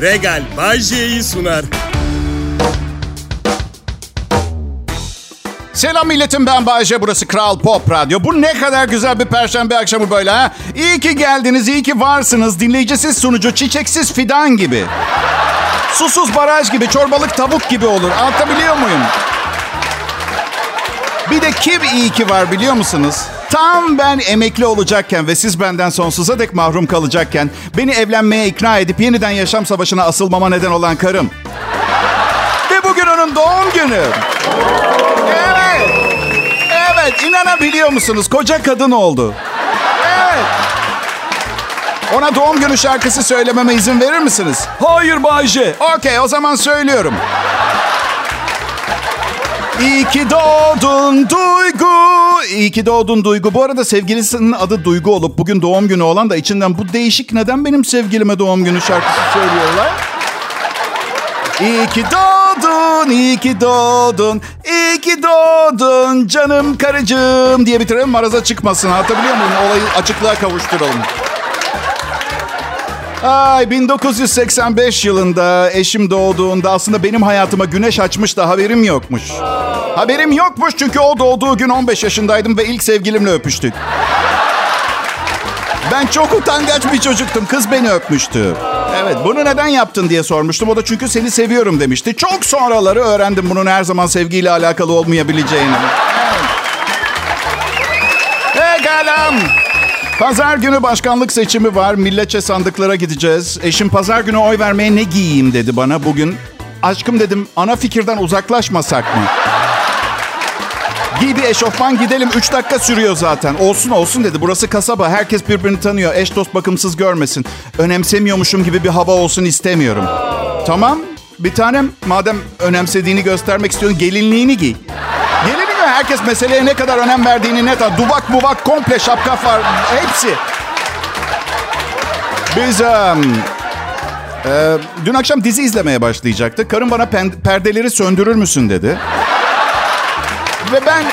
Regal Bajje'yi sunar. Selam milletim ben Bayece. Burası Kral Pop Radyo. Bu ne kadar güzel bir perşembe akşamı böyle ha. İyi ki geldiniz, iyi ki varsınız. Dinleyicisiz sunucu, çiçeksiz fidan gibi. Susuz baraj gibi, çorbalık tavuk gibi olur. Anlatabiliyor muyum? Bir de kim iyi ki var biliyor musunuz? Tam ben emekli olacakken ve siz benden sonsuza dek mahrum kalacakken beni evlenmeye ikna edip yeniden yaşam savaşına asılmama neden olan karım. Ve bugün onun doğum günü. Evet. Evet, inanabiliyor musunuz? Koca kadın oldu. Evet. Ona doğum günü şarkısı söylememe izin verir misiniz? Hayır Bayce. Okey, o zaman söylüyorum. İyi ki doğdun Duygu. İyi ki doğdun Duygu. Bu arada sevgilisinin adı Duygu olup bugün doğum günü olan da içinden bu değişik neden benim sevgilime doğum günü şarkısı söylüyorlar? İyi ki doğdun, iyi ki doğdun, iyi ki doğdun canım karıcığım diye bitirelim maraza çıkmasın. Anlatabiliyor muyum? Olayı açıklığa kavuşturalım. Ay 1985 yılında eşim doğduğunda aslında benim hayatıma güneş açmış da haberim yokmuş. Haberim yokmuş çünkü o doğduğu gün 15 yaşındaydım ve ilk sevgilimle öpüştük. Ben çok utangaç bir çocuktum. Kız beni öpmüştü. Evet bunu neden yaptın diye sormuştum. O da çünkü seni seviyorum demişti. Çok sonraları öğrendim bunun her zaman sevgiyle alakalı olmayabileceğini. Evet. Pazar günü başkanlık seçimi var. Milletçe sandıklara gideceğiz. Eşim pazar günü oy vermeye ne giyeyim dedi bana bugün. Aşkım dedim ana fikirden uzaklaşmasak mı? Giy bir eşofman gidelim. Üç dakika sürüyor zaten. Olsun olsun dedi. Burası kasaba. Herkes birbirini tanıyor. Eş dost bakımsız görmesin. Önemsemiyormuşum gibi bir hava olsun istemiyorum. Tamam. Bir tanem madem önemsediğini göstermek istiyorsun gelinliğini giy. Gelinliği herkes meseleye ne kadar önem verdiğini net. Duvak muvak komple şapka var. Hepsi. Biz um, e, dün akşam dizi izlemeye başlayacaktık. Karım bana pen- perdeleri söndürür müsün dedi. Ve ben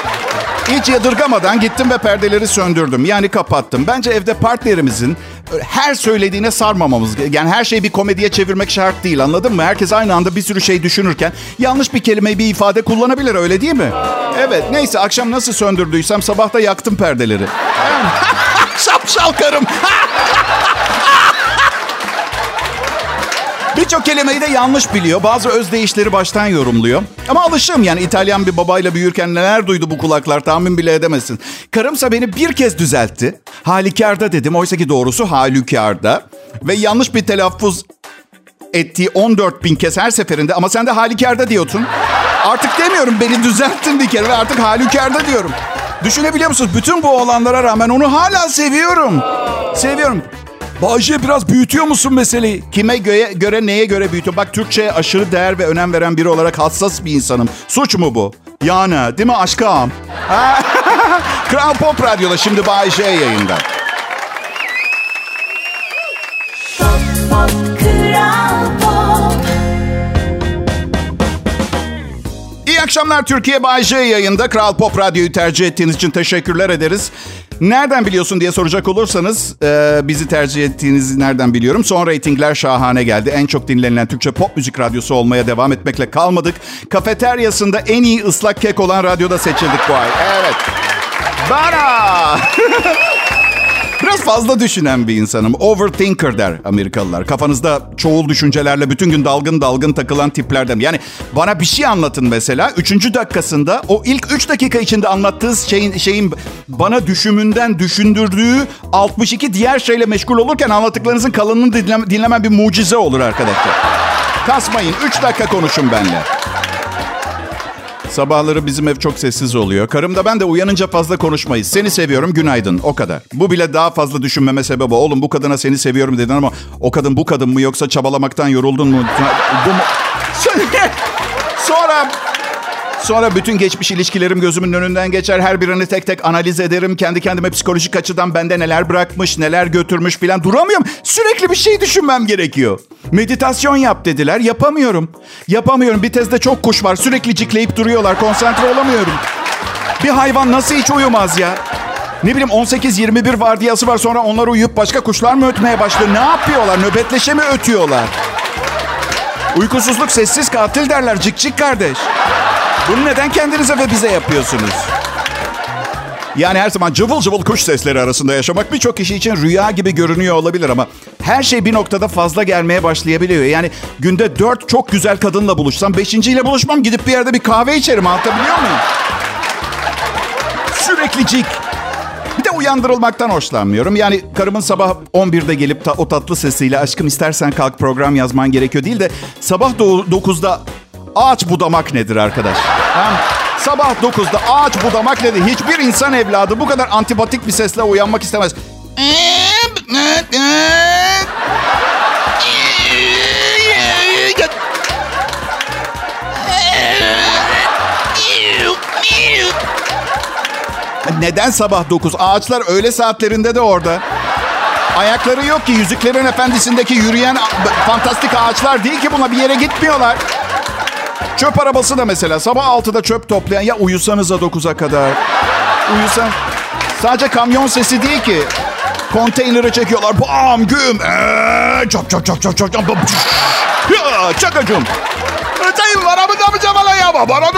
hiç yadırgamadan gittim ve perdeleri söndürdüm. Yani kapattım. Bence evde partnerimizin her söylediğine sarmamamız. Yani her şeyi bir komediye çevirmek şart değil anladın mı? Herkes aynı anda bir sürü şey düşünürken yanlış bir kelimeyi bir ifade kullanabilir öyle değil mi? Evet neyse akşam nasıl söndürdüysem sabah da yaktım perdeleri. Şapşal karım. Birçok kelimeyi de yanlış biliyor. Bazı özdeyişleri baştan yorumluyor. Ama alışım yani İtalyan bir babayla büyürken neler duydu bu kulaklar tahmin bile edemezsin. Karımsa beni bir kez düzeltti. Halükarda dedim. Oysa ki doğrusu halükarda. Ve yanlış bir telaffuz ettiği 14 bin kez her seferinde ama sen de halükarda diyorsun. Artık demiyorum beni düzelttin bir kere ve artık halükarda diyorum. Düşünebiliyor musunuz? Bütün bu olanlara rağmen onu hala seviyorum. Seviyorum. Bahçe biraz büyütüyor musun meseleyi? Kime göre, göre neye göre büyütüyor? Bak Türkçe'ye aşırı değer ve önem veren biri olarak hassas bir insanım. Suç mu bu? Yani değil mi aşkım? Kral Pop Radyo'da şimdi Bayşe yayında. Pop, pop, Kral Pop. İyi akşamlar Türkiye Bayşe yayında. Kral Pop Radyo'yu tercih ettiğiniz için teşekkürler ederiz. Nereden biliyorsun diye soracak olursanız e, bizi tercih ettiğinizi nereden biliyorum. Son reytingler şahane geldi. En çok dinlenilen Türkçe pop müzik radyosu olmaya devam etmekle kalmadık. Kafeteryasında en iyi ıslak kek olan radyoda seçildik bu ay. Evet. Bana! Biraz fazla düşünen bir insanım. Overthinker der Amerikalılar. Kafanızda çoğul düşüncelerle bütün gün dalgın dalgın takılan tiplerden. Yani bana bir şey anlatın mesela. Üçüncü dakikasında o ilk üç dakika içinde anlattığı şeyin, şeyin bana düşümünden düşündürdüğü 62 diğer şeyle meşgul olurken anlattıklarınızın kalanını dinleme, dinlemem bir mucize olur arkadaşlar. Kasmayın. Üç dakika konuşun benimle. Sabahları bizim ev çok sessiz oluyor. Karım da ben de uyanınca fazla konuşmayız. Seni seviyorum günaydın o kadar. Bu bile daha fazla düşünmeme sebebi. Oğlum bu kadına seni seviyorum dedin ama o kadın bu kadın mı yoksa çabalamaktan yoruldun mu? Bu mu? Sonra Sonra bütün geçmiş ilişkilerim gözümün önünden geçer. Her birini tek tek analiz ederim. Kendi kendime psikolojik açıdan bende neler bırakmış, neler götürmüş filan. Duramıyorum. Sürekli bir şey düşünmem gerekiyor. Meditasyon yap dediler. Yapamıyorum. Yapamıyorum. Bir tezde çok kuş var. Sürekli cikleyip duruyorlar. Konsantre olamıyorum. Bir hayvan nasıl hiç uyumaz ya? Ne bileyim 18-21 vardiyası var sonra onlar uyuyup başka kuşlar mı ötmeye başlıyor? Ne yapıyorlar? Nöbetleşe mi ötüyorlar? Uykusuzluk sessiz katil derler cik cik kardeş. Bunu neden kendinize ve bize yapıyorsunuz? Yani her zaman cıvıl cıvıl kuş sesleri arasında yaşamak birçok kişi için rüya gibi görünüyor olabilir ama her şey bir noktada fazla gelmeye başlayabiliyor. Yani günde dört çok güzel kadınla buluşsam beşinciyle buluşmam gidip bir yerde bir kahve içerim anlatabiliyor muyum? Sürekli cik. Bir de uyandırılmaktan hoşlanmıyorum. Yani karımın sabah 11'de gelip ta, o tatlı sesiyle aşkım istersen kalk program yazman gerekiyor değil de sabah 9'da ağaç budamak nedir arkadaş? Sabah 9'da ağaç budamak nedir? Hiçbir insan evladı bu kadar antipatik bir sesle uyanmak istemez. Neden sabah 9? Ağaçlar öğle saatlerinde de orada. Ayakları yok ki. Yüzüklerin Efendisi'ndeki yürüyen fantastik ağaçlar değil ki buna. Bir yere gitmiyorlar. Çöp arabası da mesela. Sabah 6'da çöp toplayan. Ya uyusanıza 9'a kadar. Uyusan. Sadece kamyon sesi değil ki. Konteyneri çekiyorlar. Bam güm. Eee, çop çop çop çop çop çop. Ya, Çakacım. Sayın var mı da mı camala ya? Bana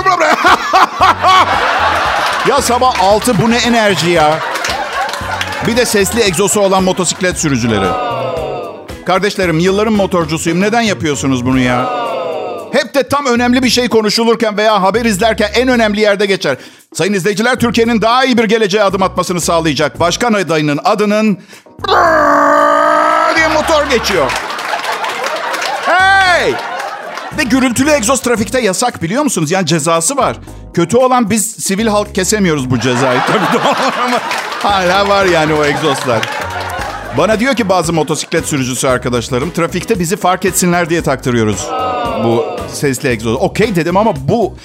Ya sabah 6 bu ne enerji ya? Bir de sesli egzosu olan motosiklet sürücüleri. Kardeşlerim yılların motorcusuyum. Neden yapıyorsunuz bunu ya? Hep de tam önemli bir şey konuşulurken veya haber izlerken en önemli yerde geçer. Sayın izleyiciler Türkiye'nin daha iyi bir geleceğe adım atmasını sağlayacak başkan adayının adının diye motor geçiyor. Hey! Ve gürültülü egzoz trafikte yasak biliyor musunuz? Yani cezası var. Kötü olan biz sivil halk kesemiyoruz bu cezayı. Tabii doğru ama hala var yani o egzozlar. Bana diyor ki bazı motosiklet sürücüsü arkadaşlarım trafikte bizi fark etsinler diye taktırıyoruz bu sesli egzoz. Okey dedim ama bu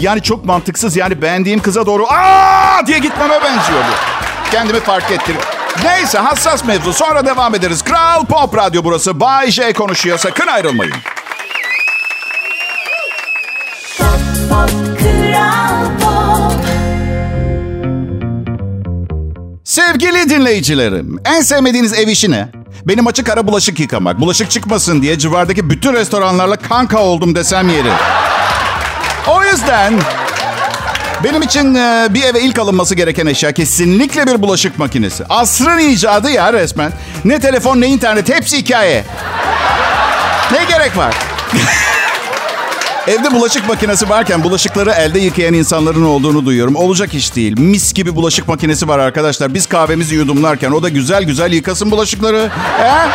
yani çok mantıksız. Yani beğendiğim kıza doğru aa diye gitmeme benziyor bu. Kendimi fark ettir. Neyse hassas mevzu. Sonra devam ederiz. Kral Pop Radyo burası. Bay J konuşuyor. Sakın ayrılmayın. Pop, pop, Kral Pop. Sevgili dinleyicilerim, en sevmediğiniz ev işi ne? Benim açık ara bulaşık yıkamak. Bulaşık çıkmasın diye civardaki bütün restoranlarla kanka oldum desem yeri. O yüzden benim için e, bir eve ilk alınması gereken eşya kesinlikle bir bulaşık makinesi. Asrın icadı ya resmen. Ne telefon ne internet hepsi hikaye. Ne gerek var? Evde bulaşık makinesi varken bulaşıkları elde yıkayan insanların olduğunu duyuyorum. Olacak iş değil. Mis gibi bulaşık makinesi var arkadaşlar. Biz kahvemizi yudumlarken o da güzel güzel yıkasın bulaşıkları. He?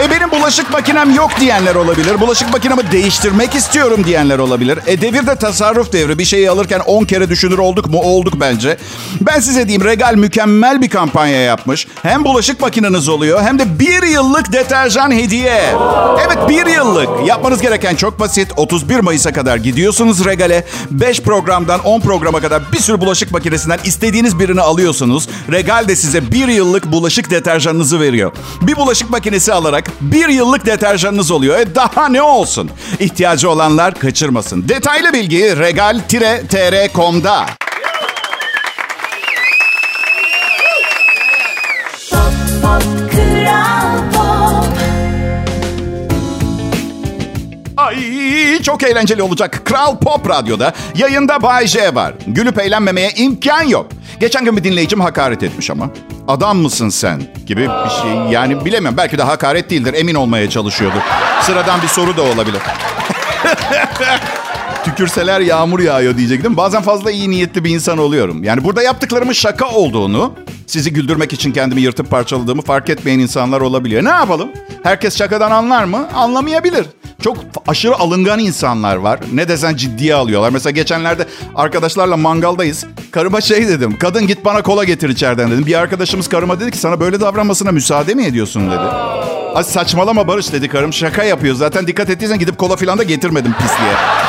E benim bulaşık makinem yok diyenler olabilir. Bulaşık makinemi değiştirmek istiyorum diyenler olabilir. E devir de tasarruf devri. Bir şeyi alırken 10 kere düşünür olduk mu? Olduk bence. Ben size diyeyim Regal mükemmel bir kampanya yapmış. Hem bulaşık makineniz oluyor hem de bir yıllık deterjan hediye. Evet bir yıllık. Yapmanız gereken çok basit. 31 Mayıs'a kadar gidiyorsunuz Regal'e. 5 programdan 10 programa kadar bir sürü bulaşık makinesinden istediğiniz birini alıyorsunuz. Regal de size bir yıllık bulaşık deterjanınızı veriyor. Bir bulaşık makinesi alarak bir yıllık deterjanınız oluyor. E daha ne olsun? İhtiyacı olanlar kaçırmasın. Detaylı bilgi regal-tr.com'da. Ay çok eğlenceli olacak. Kral Pop Radyo'da yayında Bay J var. Gülüp eğlenmemeye imkan yok. Geçen gün bir dinleyicim hakaret etmiş ama. Adam mısın sen gibi bir şey. Yani bilemem. Belki de hakaret değildir. Emin olmaya çalışıyordur. Sıradan bir soru da olabilir. Tükürseler yağmur yağıyor diyecektim. Bazen fazla iyi niyetli bir insan oluyorum. Yani burada yaptıklarımın şaka olduğunu, sizi güldürmek için kendimi yırtıp parçaladığımı fark etmeyen insanlar olabiliyor. Ne yapalım? Herkes şakadan anlar mı? Anlamayabilir. Çok aşırı alıngan insanlar var. Ne desen ciddiye alıyorlar. Mesela geçenlerde arkadaşlarla mangaldayız. Karıma şey dedim. Kadın git bana kola getir içeriden dedim. Bir arkadaşımız karıma dedi ki sana böyle davranmasına müsaade mi ediyorsun dedi. Ay saçmalama Barış dedi karım. Şaka yapıyor. Zaten dikkat ettiysen gidip kola falan da getirmedim pisliğe.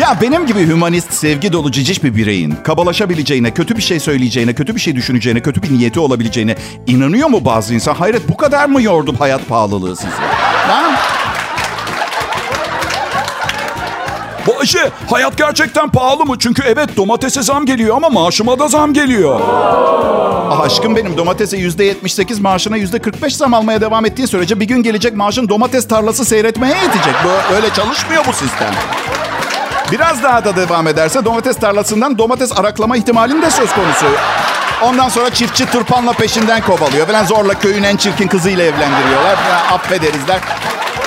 Ya benim gibi hümanist, sevgi dolu ciciş bir bireyin kabalaşabileceğine, kötü bir şey söyleyeceğine, kötü bir şey düşüneceğine, kötü bir niyeti olabileceğine inanıyor mu bazı insan? Hayret bu kadar mı yordu hayat pahalılığı sizi? Ha? Bu Ayşe, hayat gerçekten pahalı mı? Çünkü evet domatese zam geliyor ama maaşıma da zam geliyor. Ah aşkım benim domatese %78 maaşına %45 zam almaya devam ettiği sürece bir gün gelecek maaşın domates tarlası seyretmeye yetecek. Bu, öyle çalışmıyor bu sistem. Biraz daha da devam ederse domates tarlasından domates araklama ihtimalinin de söz konusu. Ondan sonra çiftçi tırpanla peşinden kovalıyor. Falan zorla köyün en çirkin kızıyla evlendiriyorlar. Ya, affederizler.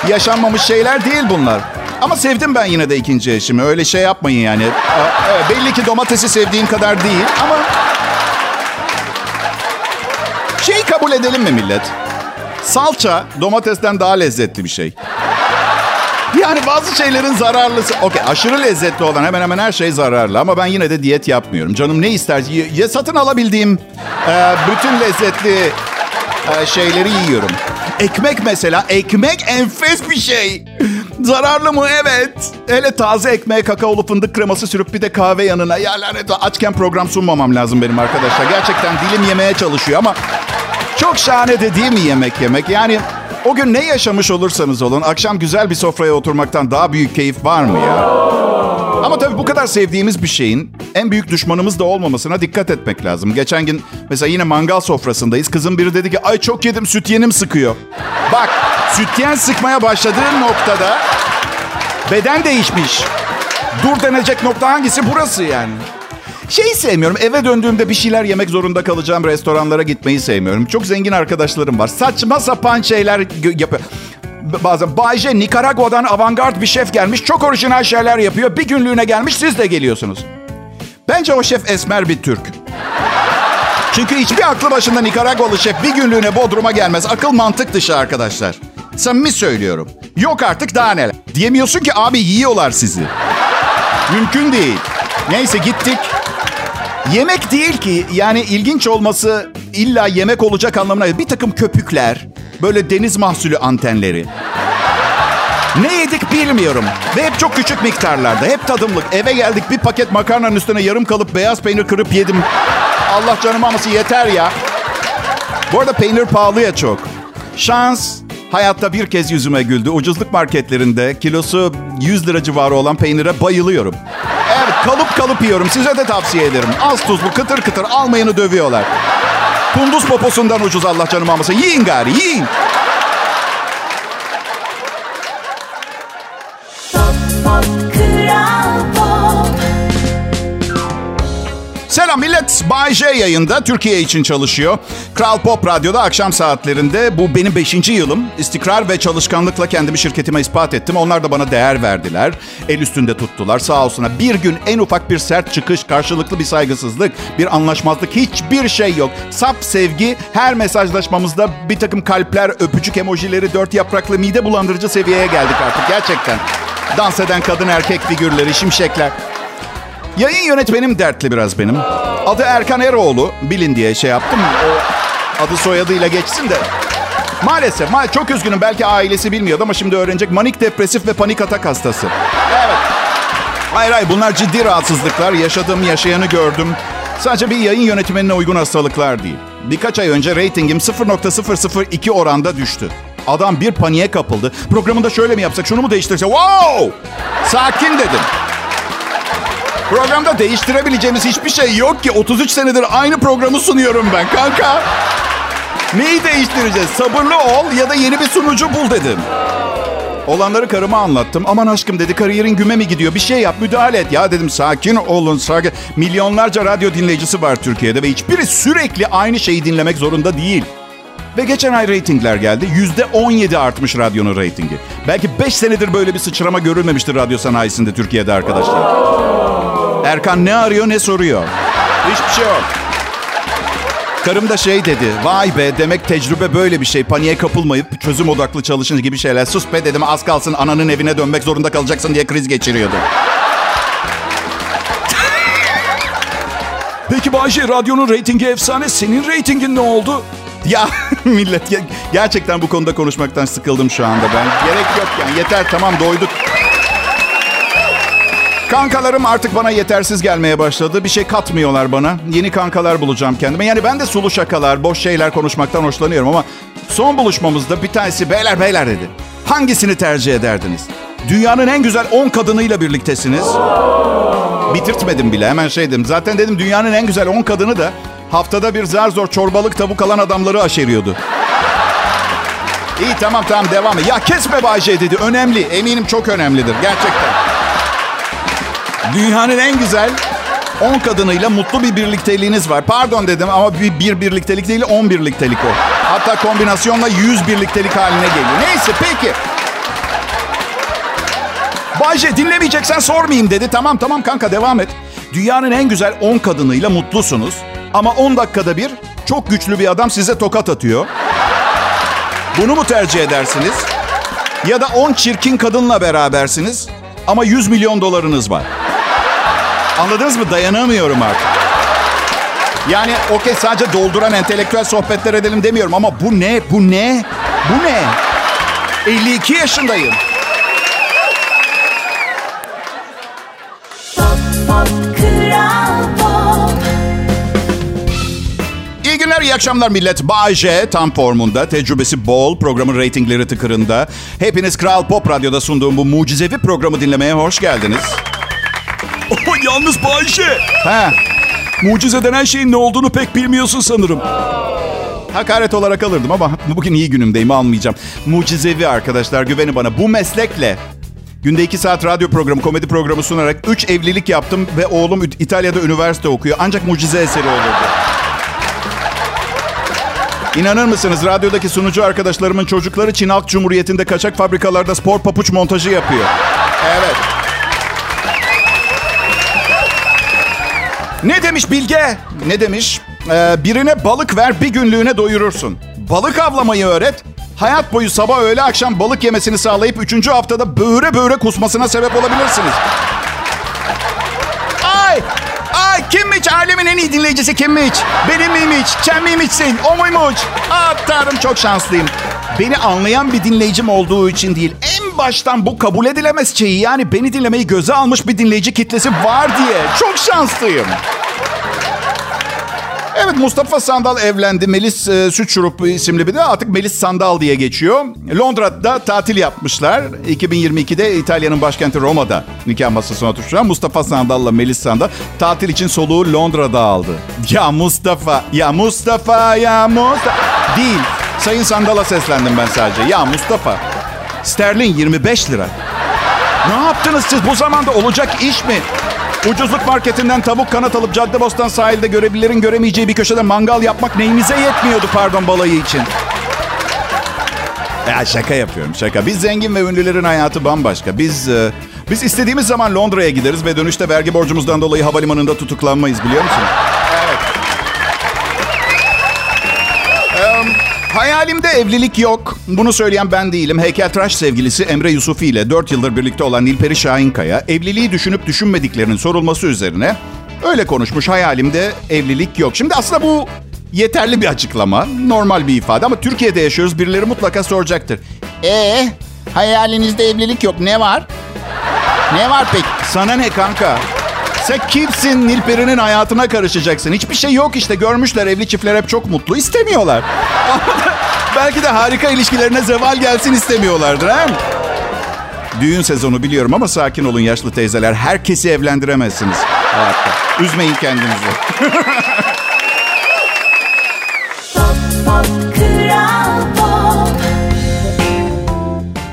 Yaşanmamış şeyler değil bunlar. Ama sevdim ben yine de ikinci eşimi. Öyle şey yapmayın yani. Belli ki domatesi sevdiğim kadar değil ama... Şeyi kabul edelim mi millet? Salça domatesten daha lezzetli bir şey. Yani bazı şeylerin zararlısı. Okey aşırı lezzetli olan hemen hemen her şey zararlı. Ama ben yine de diyet yapmıyorum. Canım ne ister? Ya, satın alabildiğim e, bütün lezzetli e, şeyleri yiyorum. Ekmek mesela. Ekmek enfes bir şey. Zararlı mı? Evet. Hele taze ekmeğe kakaolu fındık kreması sürüp bir de kahve yanına. Ya lanet açken program sunmamam lazım benim arkadaşlar. Gerçekten dilim yemeye çalışıyor ama çok şahane de değil mi yemek yemek? Yani o gün ne yaşamış olursanız olun akşam güzel bir sofraya oturmaktan daha büyük keyif var mı ya? Ama tabii bu kadar sevdiğimiz bir şeyin en büyük düşmanımız da olmamasına dikkat etmek lazım. Geçen gün mesela yine mangal sofrasındayız. Kızım biri dedi ki ay çok yedim süt yenim sıkıyor. Bak sütyen sıkmaya başladığın noktada beden değişmiş. Dur denecek nokta hangisi burası yani? Şeyi sevmiyorum. Eve döndüğümde bir şeyler yemek zorunda kalacağım. Restoranlara gitmeyi sevmiyorum. Çok zengin arkadaşlarım var. Saçma sapan şeyler yapıyor. Bazen Bayce Nikaragua'dan avantgard bir şef gelmiş. Çok orijinal şeyler yapıyor. Bir günlüğüne gelmiş siz de geliyorsunuz. Bence o şef esmer bir Türk. Çünkü hiçbir aklı başında Nikaragualı şef bir günlüğüne Bodrum'a gelmez. Akıl mantık dışı arkadaşlar. Samimi söylüyorum. Yok artık daha neler. Diyemiyorsun ki abi yiyorlar sizi. Mümkün değil. Neyse gittik. Yemek değil ki yani ilginç olması illa yemek olacak anlamına. Bir takım köpükler, böyle deniz mahsulü antenleri. Ne yedik bilmiyorum. Ve hep çok küçük miktarlarda. Hep tadımlık. Eve geldik bir paket makarnanın üstüne yarım kalıp beyaz peynir kırıp yedim. Allah canım alması yeter ya. Bu arada peynir pahalı ya çok. Şans hayatta bir kez yüzüme güldü. Ucuzluk marketlerinde kilosu 100 lira civarı olan peynire bayılıyorum. Evet kalıp kalıp yiyorum. Size de tavsiye ederim. Az tuzlu kıtır kıtır almayını dövüyorlar. Kunduz poposundan ucuz Allah canım almasın. Yiyin gari yiyin. Selam millet. Bay J yayında Türkiye için çalışıyor. Kral Pop Radyo'da akşam saatlerinde bu benim 5. yılım. İstikrar ve çalışkanlıkla kendimi şirketime ispat ettim. Onlar da bana değer verdiler. El üstünde tuttular sağ olsunlar. Bir gün en ufak bir sert çıkış, karşılıklı bir saygısızlık, bir anlaşmazlık hiçbir şey yok. Sap sevgi her mesajlaşmamızda bir takım kalpler, öpücük emojileri, dört yapraklı mide bulandırıcı seviyeye geldik artık gerçekten. Dans eden kadın erkek figürleri, şimşekler. Yayın yönetmenim dertli biraz benim. Adı Erkan Eroğlu. Bilin diye şey yaptım. O adı soyadıyla geçsin de. Maalesef, ma çok üzgünüm. Belki ailesi bilmiyordu ama şimdi öğrenecek. Manik depresif ve panik atak hastası. Evet. Hayır hayır bunlar ciddi rahatsızlıklar. Yaşadım, yaşayanı gördüm. Sadece bir yayın yönetmenine uygun hastalıklar değil. Birkaç ay önce reytingim 0.002 oranda düştü. Adam bir paniğe kapıldı. Programında şöyle mi yapsak, şunu mu değiştirsek? Wow! Sakin dedim. Programda değiştirebileceğimiz hiçbir şey yok ki. 33 senedir aynı programı sunuyorum ben kanka. Neyi değiştireceğiz? Sabırlı ol ya da yeni bir sunucu bul dedim. Olanları karıma anlattım. Aman aşkım dedi kariyerin güme mi gidiyor? Bir şey yap müdahale et. Ya dedim sakin olun sakin. Milyonlarca radyo dinleyicisi var Türkiye'de ve hiçbiri sürekli aynı şeyi dinlemek zorunda değil. Ve geçen ay reytingler geldi. Yüzde 17 artmış radyonun reytingi. Belki 5 senedir böyle bir sıçrama görülmemiştir radyo sanayisinde Türkiye'de arkadaşlar. Erkan ne arıyor ne soruyor. Hiçbir şey yok. Karım da şey dedi. Vay be demek tecrübe böyle bir şey. Paniğe kapılmayıp çözüm odaklı çalışın gibi şeyler. Sus be dedim az kalsın ananın evine dönmek zorunda kalacaksın diye kriz geçiriyordu. Peki Bayce radyonun reytingi efsane. Senin reytingin ne oldu? Ya millet ya- gerçekten bu konuda konuşmaktan sıkıldım şu anda ben. Gerek yok yani yeter tamam doyduk. Kankalarım artık bana yetersiz gelmeye başladı. Bir şey katmıyorlar bana. Yeni kankalar bulacağım kendime. Yani ben de sulu şakalar, boş şeyler konuşmaktan hoşlanıyorum ama son buluşmamızda bir tanesi beyler beyler dedi. Hangisini tercih ederdiniz? Dünyanın en güzel 10 kadınıyla birliktesiniz. Bitirtmedim bile hemen şey dedim. Zaten dedim dünyanın en güzel 10 kadını da haftada bir zar zor çorbalık tavuk alan adamları aşeriyordu. İyi tamam tamam devam. Ya kesme Bayce dedi. Önemli. Eminim çok önemlidir. Gerçekten. Dünyanın en güzel 10 kadınıyla mutlu bir birlikteliğiniz var. Pardon dedim ama bir, bir birliktelik değil 10 birliktelik o. Hatta kombinasyonla 100 birliktelik haline geliyor. Neyse peki. Bayce dinlemeyeceksen sormayayım dedi. Tamam tamam kanka devam et. Dünyanın en güzel 10 kadınıyla mutlusunuz. Ama 10 dakikada bir çok güçlü bir adam size tokat atıyor. Bunu mu tercih edersiniz? Ya da 10 çirkin kadınla berabersiniz ama 100 milyon dolarınız var. Anladınız mı? Dayanamıyorum artık. Yani okey sadece dolduran entelektüel sohbetler edelim demiyorum ama bu ne? Bu ne? Bu ne? 52 yaşındayım. İyi günler, iyi akşamlar millet. Bay J tam formunda, tecrübesi bol, programın reytingleri tıkırında. Hepiniz Kral Pop Radyo'da sunduğum bu mucizevi programı dinlemeye hoş geldiniz. Yalnız Bayşe. Ha, Mucize denen şeyin ne olduğunu pek bilmiyorsun sanırım. hakaret olarak alırdım ama bugün iyi günümdeyim almayacağım. Mucizevi arkadaşlar güveni bana. Bu meslekle günde iki saat radyo programı, komedi programı sunarak üç evlilik yaptım ve oğlum İtalya'da üniversite okuyor. Ancak mucize eseri olurdu. İnanır mısınız radyodaki sunucu arkadaşlarımın çocukları Çin Halk Cumhuriyeti'nde kaçak fabrikalarda spor papuç montajı yapıyor. Evet. Ne demiş Bilge? Ne demiş? Ee, birine balık ver bir günlüğüne doyurursun. Balık avlamayı öğret. Hayat boyu sabah öğle akşam balık yemesini sağlayıp üçüncü haftada böğre böğre kusmasına sebep olabilirsiniz. Ay! Ay kimmiş? Alemin en iyi dinleyicisi kimmiş? Benim miymiş? Sen miymişsin? O muymuş? Ah tanrım çok şanslıyım. Beni anlayan bir dinleyicim olduğu için değil. Baştan bu kabul edilemez şeyi yani beni dinlemeyi göze almış bir dinleyici kitlesi var diye. Çok şanslıyım. Evet Mustafa Sandal evlendi. Melis e, Süt Şurup isimli bir de artık Melis Sandal diye geçiyor. Londra'da tatil yapmışlar. 2022'de İtalya'nın başkenti Roma'da nikah masasına oturmuşlar. Mustafa Sandal'la Melis Sandal tatil için soluğu Londra'da aldı. Ya Mustafa, ya Mustafa, ya Mustafa. Değil. Sayın Sandal'a seslendim ben sadece. Ya Mustafa. Sterlin 25 lira. Ne yaptınız siz? Bu zamanda olacak iş mi? Ucuzluk marketinden tavuk kanat alıp Caddebostan sahilde görebilirin göremeyeceği bir köşede mangal yapmak neyimize yetmiyordu pardon balayı için. Ya şaka yapıyorum şaka. Biz zengin ve ünlülerin hayatı bambaşka. Biz e, biz istediğimiz zaman Londra'ya gideriz ve dönüşte vergi borcumuzdan dolayı havalimanında tutuklanmayız biliyor musun? Hayalimde evlilik yok. Bunu söyleyen ben değilim. Heykeltıraş sevgilisi Emre Yusufi ile 4 yıldır birlikte olan Nilperi Şahinkaya evliliği düşünüp düşünmediklerinin sorulması üzerine öyle konuşmuş. Hayalimde evlilik yok. Şimdi aslında bu yeterli bir açıklama. Normal bir ifade ama Türkiye'de yaşıyoruz. Birileri mutlaka soracaktır. Ee, hayalinizde evlilik yok. Ne var? Ne var peki? Sana ne kanka? Sen kimsin Nilperi'nin hayatına karışacaksın? Hiçbir şey yok işte. Görmüşler evli çiftler hep çok mutlu. İstemiyorlar. Belki de harika ilişkilerine zeval gelsin istemiyorlardır. He? Düğün sezonu biliyorum ama sakin olun yaşlı teyzeler. Herkesi evlendiremezsiniz hayatta. Üzmeyin kendinizi.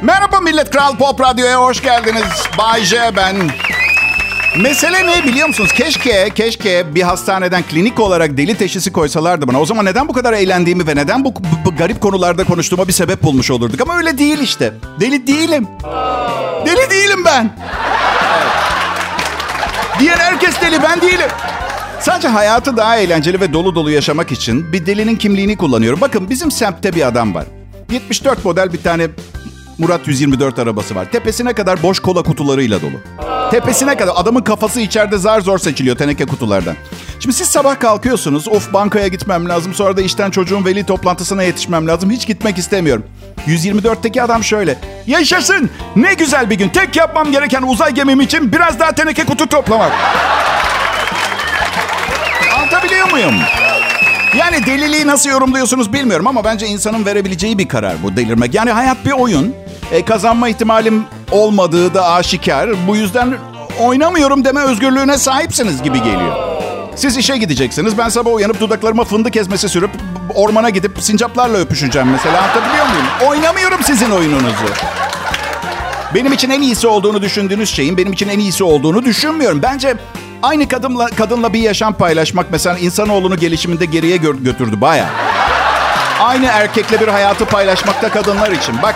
Merhaba millet. Kral Pop Radyo'ya hoş geldiniz. Bay J ben. Mesele ne biliyor musunuz? Keşke, keşke bir hastaneden klinik olarak deli teşhisi koysalardı bana. O zaman neden bu kadar eğlendiğimi ve neden bu, bu- garip konularda konuştuğuma bir sebep bulmuş olurduk. Ama öyle değil işte. Deli değilim. Deli değilim ben. Diğer herkes deli, ben değilim. Sadece hayatı daha eğlenceli ve dolu dolu yaşamak için bir delinin kimliğini kullanıyorum. Bakın bizim semtte bir adam var. 74 model bir tane Murat 124 arabası var. Tepesine kadar boş kola kutularıyla dolu. Tepesine kadar. Adamın kafası içeride zar zor seçiliyor teneke kutulardan. Şimdi siz sabah kalkıyorsunuz. Of bankaya gitmem lazım. Sonra da işten çocuğun veli toplantısına yetişmem lazım. Hiç gitmek istemiyorum. 124'teki adam şöyle. Yaşasın. Ne güzel bir gün. Tek yapmam gereken uzay gemim için biraz daha teneke kutu toplamak. Anlatabiliyor muyum? Yani deliliği nasıl yorumluyorsunuz bilmiyorum ama bence insanın verebileceği bir karar bu delirmek. Yani hayat bir oyun. E, kazanma ihtimalim olmadığı da aşikar. Bu yüzden oynamıyorum deme özgürlüğüne sahipsiniz gibi geliyor. Siz işe gideceksiniz. Ben sabah uyanıp dudaklarıma fındık ezmesi sürüp ormana gidip sincaplarla öpüşeceğim mesela. Anlatabiliyor muyum? Oynamıyorum sizin oyununuzu. Benim için en iyisi olduğunu düşündüğünüz şeyin benim için en iyisi olduğunu düşünmüyorum. Bence aynı kadınla kadınla bir yaşam paylaşmak mesela insanoğlunu gelişiminde geriye gö- götürdü baya. Aynı erkekle bir hayatı paylaşmakta kadınlar için. Bak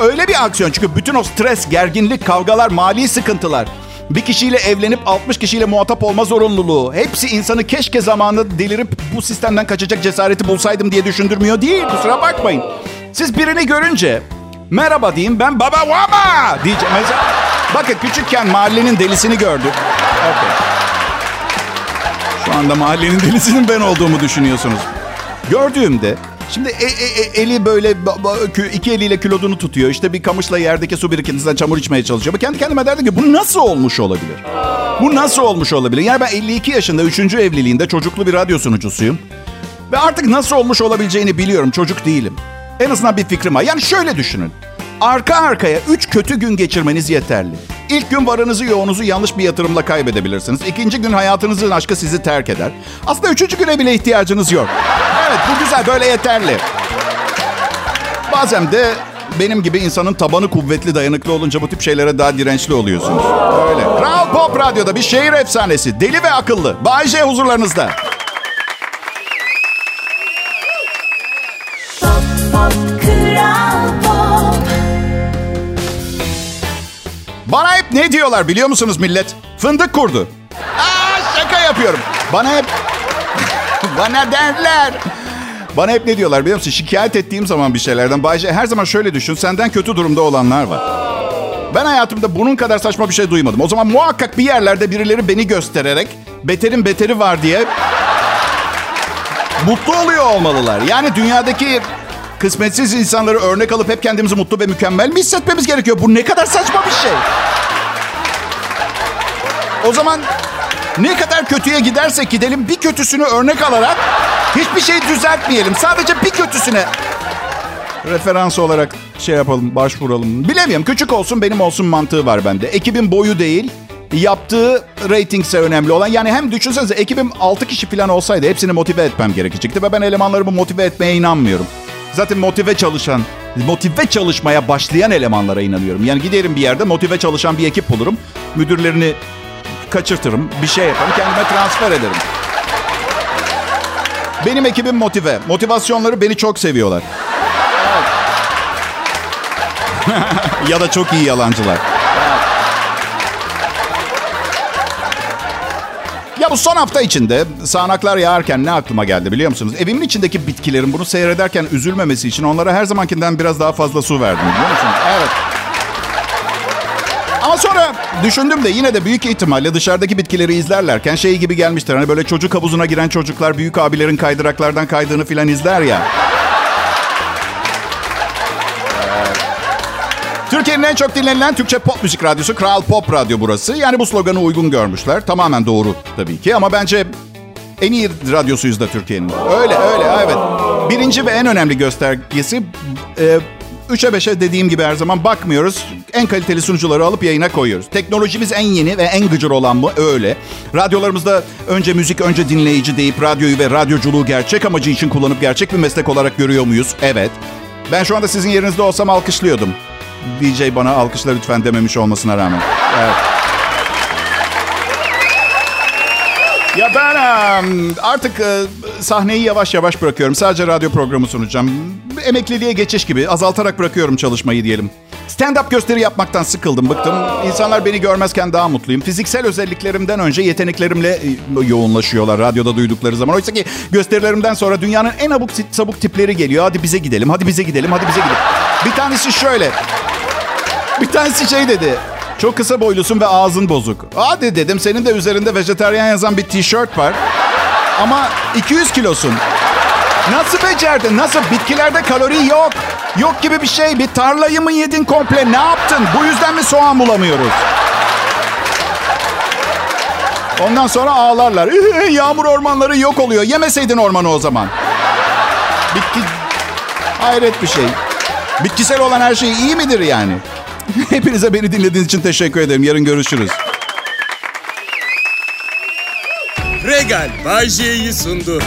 öyle bir aksiyon çünkü bütün o stres, gerginlik, kavgalar, mali sıkıntılar bir kişiyle evlenip 60 kişiyle muhatap olma zorunluluğu. Hepsi insanı keşke zamanı delirip bu sistemden kaçacak cesareti bulsaydım diye düşündürmüyor değil. Kusura bakmayın. Siz birini görünce merhaba diyeyim ben baba vama diyeceğim. Mesela bakın küçükken mahallenin delisini gördük. Okay. Şu anda mahallenin delisinin ben olduğumu düşünüyorsunuz. Gördüğümde Şimdi e, e, e, eli böyle iki eliyle kilodunu tutuyor. İşte bir kamışla yerdeki su birikintisinden çamur içmeye çalışıyor. Kendi kendime derdim ki bu nasıl olmuş olabilir? Bu nasıl olmuş olabilir? Yani ben 52 yaşında 3. evliliğinde çocuklu bir radyo sunucusuyum. Ve artık nasıl olmuş olabileceğini biliyorum. Çocuk değilim. En azından bir fikrim var. Yani şöyle düşünün. Arka arkaya 3 kötü gün geçirmeniz yeterli. İlk gün varınızı yoğunuzu yanlış bir yatırımla kaybedebilirsiniz. İkinci gün hayatınızın aşkı sizi terk eder. Aslında üçüncü güne bile ihtiyacınız yok. Bu güzel böyle yeterli. Bazen de benim gibi insanın tabanı kuvvetli dayanıklı olunca bu tip şeylere daha dirençli oluyorsunuz. Öyle. Kral Pop Radyo'da bir şehir efsanesi. Deli ve akıllı. Bay J huzurlarınızda. Pop, Pop. Bana hep ne diyorlar biliyor musunuz millet? Fındık kurdu. Aa, şaka yapıyorum. Bana hep... Bana derler. Bana hep ne diyorlar biliyor musun? Şikayet ettiğim zaman bir şeylerden. Bayce her zaman şöyle düşün. Senden kötü durumda olanlar var. Ben hayatımda bunun kadar saçma bir şey duymadım. O zaman muhakkak bir yerlerde birileri beni göstererek beterin beteri var diye mutlu oluyor olmalılar. Yani dünyadaki kısmetsiz insanları örnek alıp hep kendimizi mutlu ve mükemmel mi hissetmemiz gerekiyor? Bu ne kadar saçma bir şey. O zaman ne kadar kötüye gidersek gidelim bir kötüsünü örnek alarak hiçbir şey düzeltmeyelim. Sadece bir kötüsüne referans olarak şey yapalım, başvuralım. Bilemiyorum. Küçük olsun benim olsun mantığı var bende. Ekibin boyu değil, yaptığı ratingse önemli olan. Yani hem düşünsenize ekibim 6 kişi falan olsaydı hepsini motive etmem gerekecekti. Ve ben elemanlarımı motive etmeye inanmıyorum. Zaten motive çalışan, motive çalışmaya başlayan elemanlara inanıyorum. Yani giderim bir yerde motive çalışan bir ekip bulurum. Müdürlerini kaçırtırım, bir şey yaparım, kendime transfer ederim. Benim ekibim motive. Motivasyonları beni çok seviyorlar. ya da çok iyi yalancılar. Ya bu son hafta içinde sağanaklar yağarken ne aklıma geldi biliyor musunuz? Evimin içindeki bitkilerin bunu seyrederken üzülmemesi için onlara her zamankinden biraz daha fazla su verdim biliyor musunuz? Ama sonra düşündüm de yine de büyük ihtimalle dışarıdaki bitkileri izlerlerken şey gibi gelmiştir. Hani böyle çocuk havuzuna giren çocuklar büyük abilerin kaydıraklardan kaydığını filan izler ya. Türkiye'nin en çok dinlenilen Türkçe pop müzik radyosu Kral Pop Radyo burası. Yani bu sloganı uygun görmüşler. Tamamen doğru tabii ki ama bence en iyi radyosuyuz da Türkiye'nin. Öyle öyle evet. Birinci ve en önemli göstergesi e, 3'e 5'e dediğim gibi her zaman bakmıyoruz. En kaliteli sunucuları alıp yayına koyuyoruz. Teknolojimiz en yeni ve en gıcır olan mı? Öyle. Radyolarımızda önce müzik, önce dinleyici deyip radyoyu ve radyoculuğu gerçek amacı için kullanıp gerçek bir meslek olarak görüyor muyuz? Evet. Ben şu anda sizin yerinizde olsam alkışlıyordum. DJ bana alkışla lütfen dememiş olmasına rağmen. Evet. Ya ben artık sahneyi yavaş yavaş bırakıyorum. Sadece radyo programı sunacağım. Emekliliğe geçiş gibi azaltarak bırakıyorum çalışmayı diyelim. Stand-up gösteri yapmaktan sıkıldım, bıktım. İnsanlar beni görmezken daha mutluyum. Fiziksel özelliklerimden önce yeteneklerimle yoğunlaşıyorlar radyoda duydukları zaman. Oysa ki gösterilerimden sonra dünyanın en abuk sabuk tipleri geliyor. Hadi bize gidelim, hadi bize gidelim, hadi bize gidelim. Bir tanesi şöyle. Bir tanesi şey dedi. Çok kısa boylusun ve ağzın bozuk. Hadi dedim senin de üzerinde vejetaryen yazan bir tişört var. Ama 200 kilosun. Nasıl becerdin? Nasıl? Bitkilerde kalori yok. Yok gibi bir şey. Bir tarlayı mı yedin komple? Ne yaptın? Bu yüzden mi soğan bulamıyoruz? Ondan sonra ağlarlar. Yağmur ormanları yok oluyor. Yemeseydin ormanı o zaman. Bitki... Hayret bir şey. Bitkisel olan her şey iyi midir yani? Hepinize beni dinlediğiniz için teşekkür ederim. Yarın görüşürüz. Legal Bay sundu.